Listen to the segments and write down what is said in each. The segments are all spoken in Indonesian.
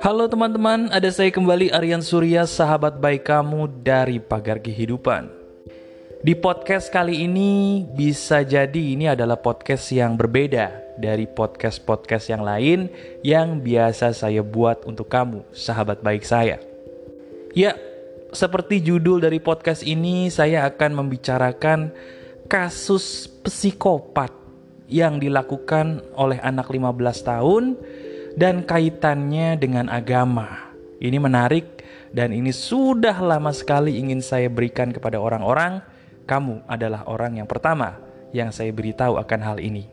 Halo teman-teman, ada saya kembali Aryan Surya, sahabat baik kamu dari Pagar Kehidupan. Di podcast kali ini bisa jadi ini adalah podcast yang berbeda dari podcast-podcast yang lain yang biasa saya buat untuk kamu, sahabat baik saya. Ya, seperti judul dari podcast ini, saya akan membicarakan kasus psikopat yang dilakukan oleh anak 15 tahun dan kaitannya dengan agama. Ini menarik dan ini sudah lama sekali ingin saya berikan kepada orang-orang. Kamu adalah orang yang pertama yang saya beritahu akan hal ini.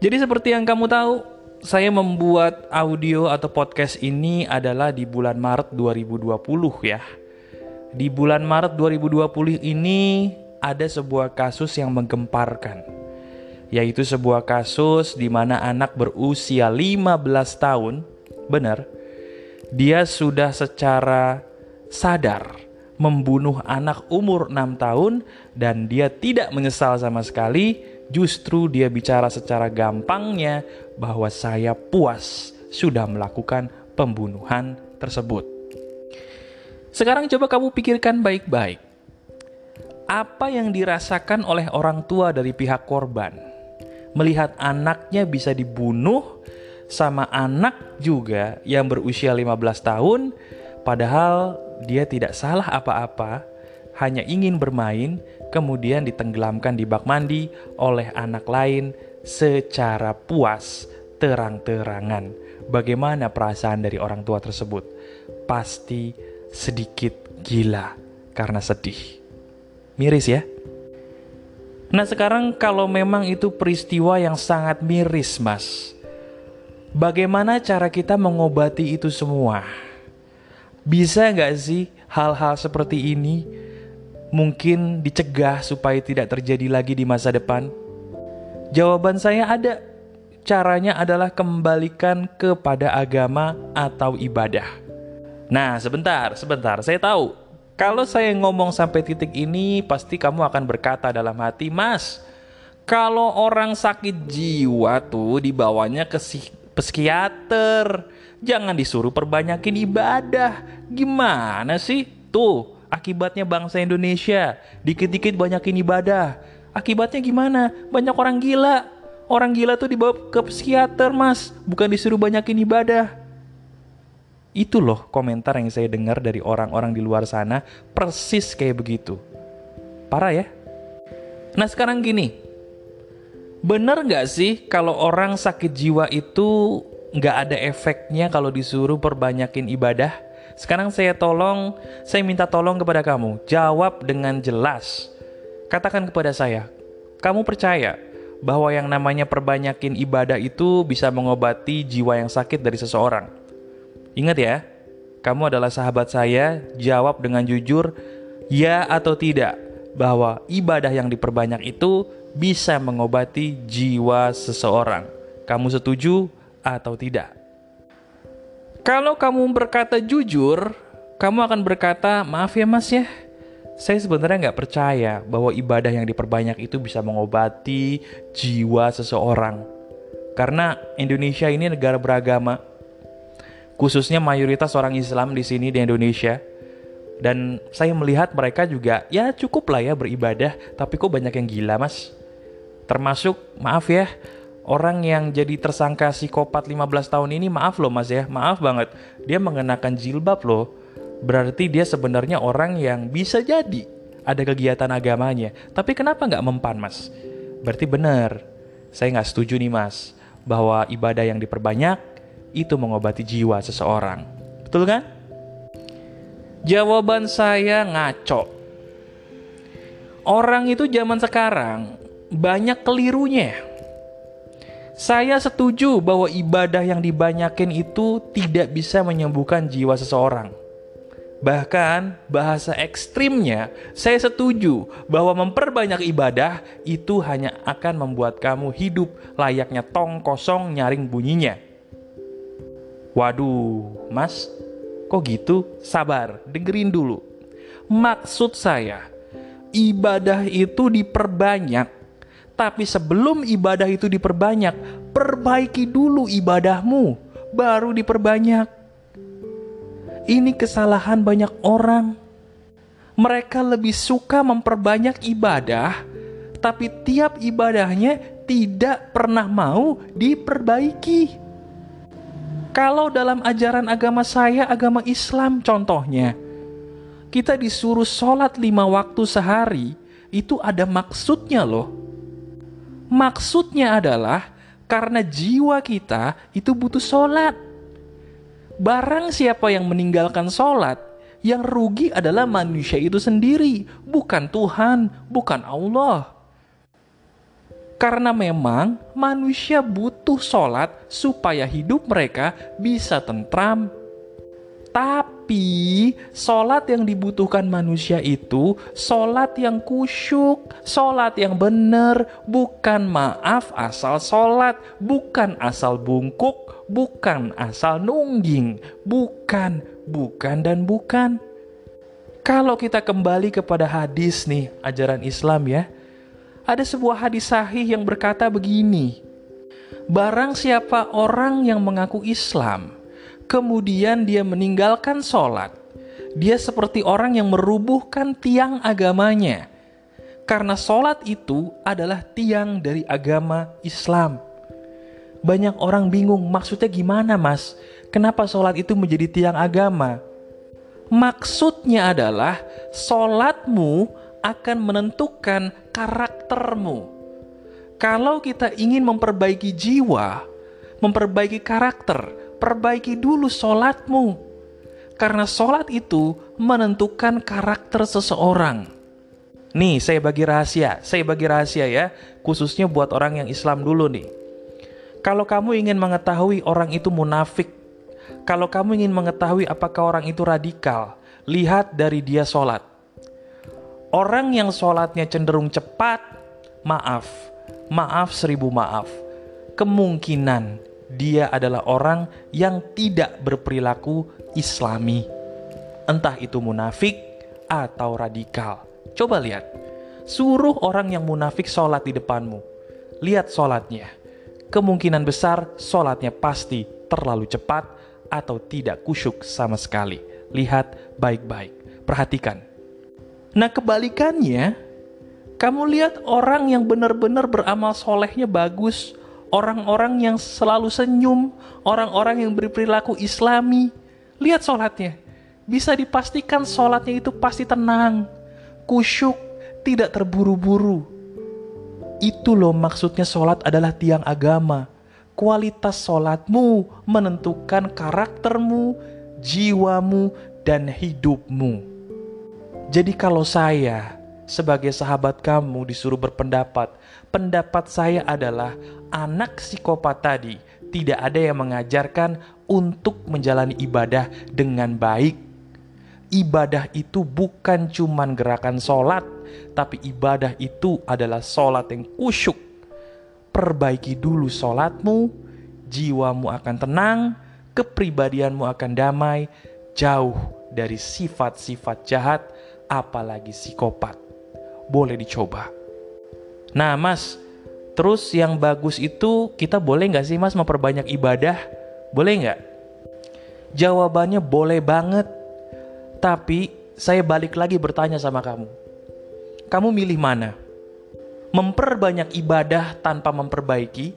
Jadi seperti yang kamu tahu, saya membuat audio atau podcast ini adalah di bulan Maret 2020 ya. Di bulan Maret 2020 ini ada sebuah kasus yang menggemparkan yaitu sebuah kasus di mana anak berusia 15 tahun, benar, dia sudah secara sadar membunuh anak umur 6 tahun dan dia tidak menyesal sama sekali, justru dia bicara secara gampangnya bahwa saya puas sudah melakukan pembunuhan tersebut. Sekarang coba kamu pikirkan baik-baik. Apa yang dirasakan oleh orang tua dari pihak korban? Melihat anaknya bisa dibunuh sama anak juga yang berusia 15 tahun padahal dia tidak salah apa-apa hanya ingin bermain kemudian ditenggelamkan di bak mandi oleh anak lain secara puas terang-terangan. Bagaimana perasaan dari orang tua tersebut? Pasti sedikit gila karena sedih. Miris ya Nah sekarang kalau memang itu peristiwa yang sangat miris mas Bagaimana cara kita mengobati itu semua? Bisa nggak sih hal-hal seperti ini mungkin dicegah supaya tidak terjadi lagi di masa depan? Jawaban saya ada. Caranya adalah kembalikan kepada agama atau ibadah. Nah, sebentar, sebentar. Saya tahu kalau saya ngomong sampai titik ini, pasti kamu akan berkata dalam hati, Mas, kalau orang sakit jiwa tuh dibawanya ke psikiater, jangan disuruh perbanyakin ibadah. Gimana sih? Tuh, akibatnya bangsa Indonesia dikit-dikit banyakin ibadah. Akibatnya gimana? Banyak orang gila. Orang gila tuh dibawa ke psikiater, Mas, bukan disuruh banyakin ibadah. Itu loh komentar yang saya dengar dari orang-orang di luar sana persis kayak begitu. Parah ya? Nah sekarang gini, bener nggak sih kalau orang sakit jiwa itu nggak ada efeknya kalau disuruh perbanyakin ibadah? Sekarang saya tolong, saya minta tolong kepada kamu, jawab dengan jelas. Katakan kepada saya, kamu percaya bahwa yang namanya perbanyakin ibadah itu bisa mengobati jiwa yang sakit dari seseorang? Ingat ya, kamu adalah sahabat saya, jawab dengan jujur ya atau tidak bahwa ibadah yang diperbanyak itu bisa mengobati jiwa seseorang. Kamu setuju atau tidak? Kalau kamu berkata jujur, kamu akan berkata, maaf ya mas ya, saya sebenarnya nggak percaya bahwa ibadah yang diperbanyak itu bisa mengobati jiwa seseorang. Karena Indonesia ini negara beragama, khususnya mayoritas orang Islam di sini di Indonesia. Dan saya melihat mereka juga ya cukup lah ya beribadah, tapi kok banyak yang gila mas. Termasuk maaf ya, orang yang jadi tersangka psikopat 15 tahun ini maaf loh mas ya, maaf banget. Dia mengenakan jilbab loh. Berarti dia sebenarnya orang yang bisa jadi ada kegiatan agamanya. Tapi kenapa nggak mempan mas? Berarti benar. Saya nggak setuju nih mas bahwa ibadah yang diperbanyak itu mengobati jiwa seseorang. Betul kan? Jawaban saya ngaco. Orang itu zaman sekarang banyak kelirunya. Saya setuju bahwa ibadah yang dibanyakin itu tidak bisa menyembuhkan jiwa seseorang. Bahkan bahasa ekstrimnya, saya setuju bahwa memperbanyak ibadah itu hanya akan membuat kamu hidup layaknya tong kosong nyaring bunyinya. Waduh, Mas, kok gitu? Sabar, dengerin dulu. Maksud saya, ibadah itu diperbanyak, Tapi sebelum ibadah itu diperbanyak, perbaiki dulu ibadahmu, baru diperbanyak. Ini kesalahan banyak orang. Mereka lebih suka memperbanyak ibadah, tapi tiap ibadahnya tidak pernah mau diperbaiki. Kalau dalam ajaran agama saya, agama Islam contohnya, kita disuruh sholat lima waktu sehari, itu ada maksudnya loh. Maksudnya adalah karena jiwa kita itu butuh sholat. Barang siapa yang meninggalkan sholat, yang rugi adalah manusia itu sendiri, bukan Tuhan, bukan Allah. Karena memang manusia butuh sholat supaya hidup mereka bisa tentram, tapi sholat yang dibutuhkan manusia itu sholat yang kusyuk, sholat yang benar, bukan maaf asal sholat, bukan asal bungkuk, bukan asal nungging, bukan, bukan dan bukan. Kalau kita kembali kepada hadis nih, ajaran Islam ya, ada sebuah hadis sahih yang berkata begini, Barang siapa orang yang mengaku Islam, kemudian dia meninggalkan sholat. Dia seperti orang yang merubuhkan tiang agamanya. Karena sholat itu adalah tiang dari agama Islam. Banyak orang bingung maksudnya gimana mas? Kenapa sholat itu menjadi tiang agama? Maksudnya adalah sholatmu akan menentukan karaktermu. Kalau kita ingin memperbaiki jiwa, memperbaiki karakter, perbaiki dulu sholatmu. Karena sholat itu menentukan karakter seseorang. Nih, saya bagi rahasia, saya bagi rahasia ya, khususnya buat orang yang Islam dulu nih. Kalau kamu ingin mengetahui orang itu munafik, kalau kamu ingin mengetahui apakah orang itu radikal, lihat dari dia sholat. Orang yang sholatnya cenderung cepat, maaf, maaf seribu maaf, kemungkinan dia adalah orang yang tidak berperilaku islami. Entah itu munafik atau radikal. Coba lihat. Suruh orang yang munafik sholat di depanmu. Lihat sholatnya. Kemungkinan besar sholatnya pasti terlalu cepat atau tidak kusyuk sama sekali. Lihat baik-baik. Perhatikan. Nah kebalikannya, kamu lihat orang yang benar-benar beramal solehnya bagus, orang-orang yang selalu senyum, orang-orang yang berperilaku islami. Lihat sholatnya. Bisa dipastikan sholatnya itu pasti tenang, kusyuk, tidak terburu-buru. Itu loh maksudnya sholat adalah tiang agama. Kualitas sholatmu menentukan karaktermu, jiwamu, dan hidupmu. Jadi kalau saya sebagai sahabat kamu disuruh berpendapat, pendapat saya adalah anak psikopat tadi tidak ada yang mengajarkan untuk menjalani ibadah dengan baik. Ibadah itu bukan cuma gerakan sholat, tapi ibadah itu adalah sholat yang kusyuk. Perbaiki dulu sholatmu, jiwamu akan tenang, kepribadianmu akan damai, jauh dari sifat-sifat jahat, apalagi psikopat boleh dicoba. Nah, Mas, terus yang bagus itu kita boleh nggak sih, Mas, memperbanyak ibadah? Boleh nggak? Jawabannya boleh banget. Tapi saya balik lagi bertanya sama kamu. Kamu milih mana? Memperbanyak ibadah tanpa memperbaiki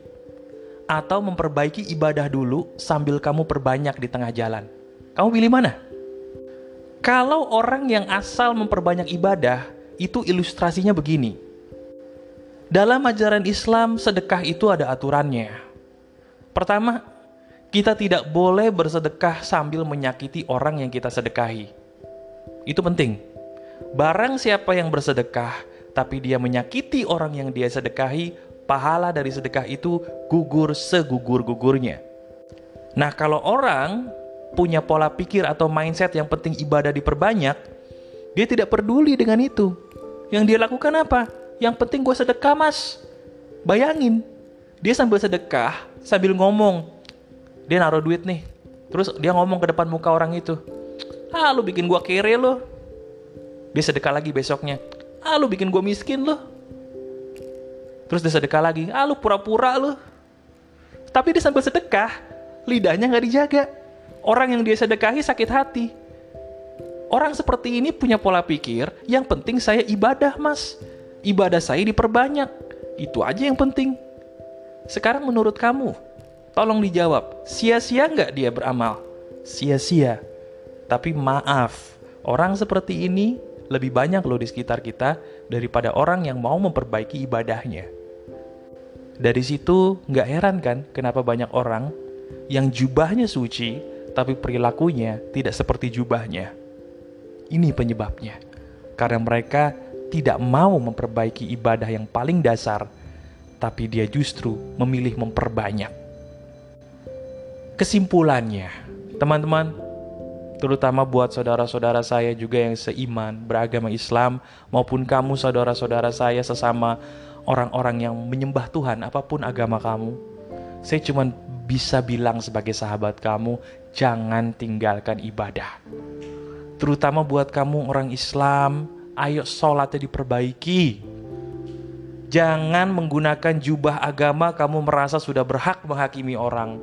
atau memperbaiki ibadah dulu sambil kamu perbanyak di tengah jalan? Kamu pilih mana? Kalau orang yang asal memperbanyak ibadah, itu ilustrasinya begini. Dalam ajaran Islam, sedekah itu ada aturannya. Pertama, kita tidak boleh bersedekah sambil menyakiti orang yang kita sedekahi. Itu penting. Barang siapa yang bersedekah, tapi dia menyakiti orang yang dia sedekahi, pahala dari sedekah itu gugur segugur-gugurnya. Nah, kalau orang punya pola pikir atau mindset yang penting ibadah diperbanyak, dia tidak peduli dengan itu. Yang dia lakukan apa? Yang penting gue sedekah mas. Bayangin, dia sambil sedekah, sambil ngomong. Dia naruh duit nih. Terus dia ngomong ke depan muka orang itu. Ah lu bikin gue kere lo. Dia sedekah lagi besoknya. Ah lu bikin gue miskin lo. Terus dia sedekah lagi, ah lu pura-pura lu. Tapi dia sambil sedekah, lidahnya nggak dijaga. Orang yang dia sedekahi sakit hati. Orang seperti ini punya pola pikir, yang penting saya ibadah mas. Ibadah saya diperbanyak. Itu aja yang penting. Sekarang menurut kamu, tolong dijawab, sia-sia nggak dia beramal? Sia-sia. Tapi maaf, orang seperti ini lebih banyak loh di sekitar kita daripada orang yang mau memperbaiki ibadahnya. Dari situ nggak heran kan kenapa banyak orang yang jubahnya suci tapi perilakunya tidak seperti jubahnya. Ini penyebabnya. Karena mereka tidak mau memperbaiki ibadah yang paling dasar, tapi dia justru memilih memperbanyak. Kesimpulannya, teman-teman, terutama buat saudara-saudara saya juga yang seiman, beragama Islam, maupun kamu saudara-saudara saya sesama orang-orang yang menyembah Tuhan, apa pun agama kamu. Saya cuma bisa bilang sebagai sahabat kamu, jangan tinggalkan ibadah. Terutama buat kamu orang Islam, ayo sholatnya diperbaiki. Jangan menggunakan jubah agama kamu merasa sudah berhak menghakimi orang.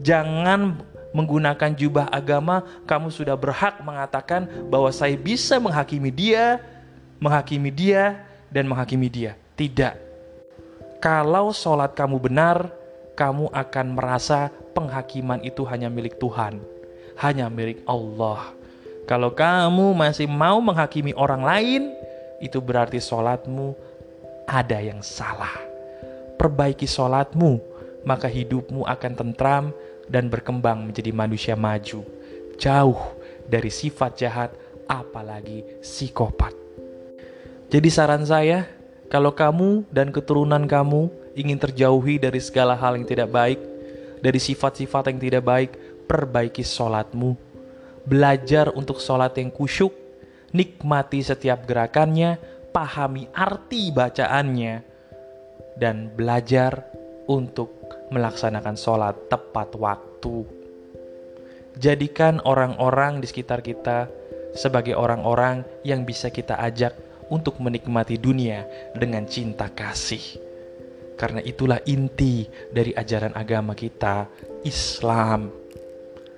Jangan menggunakan jubah agama, kamu sudah berhak mengatakan bahwa saya bisa menghakimi dia, menghakimi dia, dan menghakimi dia. Tidak. Kalau sholat kamu benar, kamu akan merasa penghakiman itu hanya milik Tuhan, hanya milik Allah. Kalau kamu masih mau menghakimi orang lain, itu berarti sholatmu ada yang salah. Perbaiki sholatmu, maka hidupmu akan tentram, dan berkembang menjadi manusia maju, jauh dari sifat jahat, apalagi psikopat. Jadi, saran saya, kalau kamu dan keturunan kamu ingin terjauhi dari segala hal yang tidak baik, dari sifat-sifat yang tidak baik, perbaiki sholatmu. Belajar untuk sholat yang kusyuk, nikmati setiap gerakannya, pahami arti bacaannya, dan belajar untuk melaksanakan sholat tepat waktu. Jadikan orang-orang di sekitar kita sebagai orang-orang yang bisa kita ajak untuk menikmati dunia dengan cinta kasih. Karena itulah inti dari ajaran agama kita, Islam.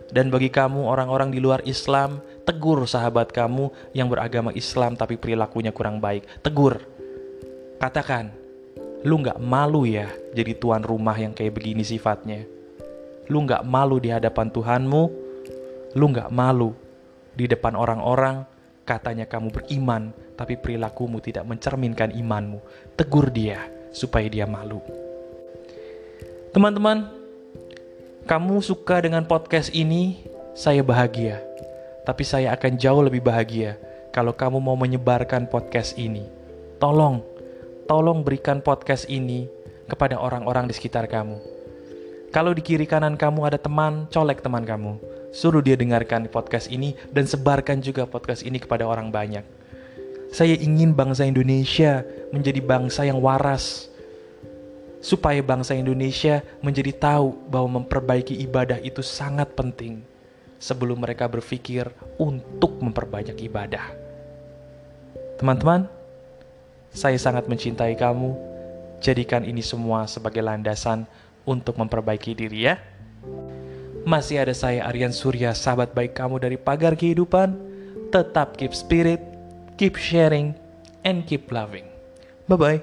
Dan bagi kamu orang-orang di luar Islam, tegur sahabat kamu yang beragama Islam tapi perilakunya kurang baik. Tegur. Katakan, Lu nggak malu ya jadi tuan rumah yang kayak begini sifatnya? Lu nggak malu di hadapan Tuhanmu? Lu nggak malu di depan orang-orang katanya kamu beriman tapi perilakumu tidak mencerminkan imanmu. Tegur dia supaya dia malu. Teman-teman, kamu suka dengan podcast ini, saya bahagia. Tapi saya akan jauh lebih bahagia kalau kamu mau menyebarkan podcast ini. Tolong tolong berikan podcast ini kepada orang-orang di sekitar kamu. Kalau di kiri kanan kamu ada teman, colek teman kamu. Suruh dia dengarkan podcast ini dan sebarkan juga podcast ini kepada orang banyak. Saya ingin bangsa Indonesia menjadi bangsa yang waras. Supaya bangsa Indonesia menjadi tahu bahwa memperbaiki ibadah itu sangat penting sebelum mereka berpikir untuk memperbanyak ibadah. Teman-teman, saya sangat mencintai kamu. Jadikan ini semua sebagai landasan untuk memperbaiki diri ya. Masih ada saya Aryan Surya, sahabat baik kamu dari pagar kehidupan. Tetap keep spirit, keep sharing, and keep loving. Bye-bye.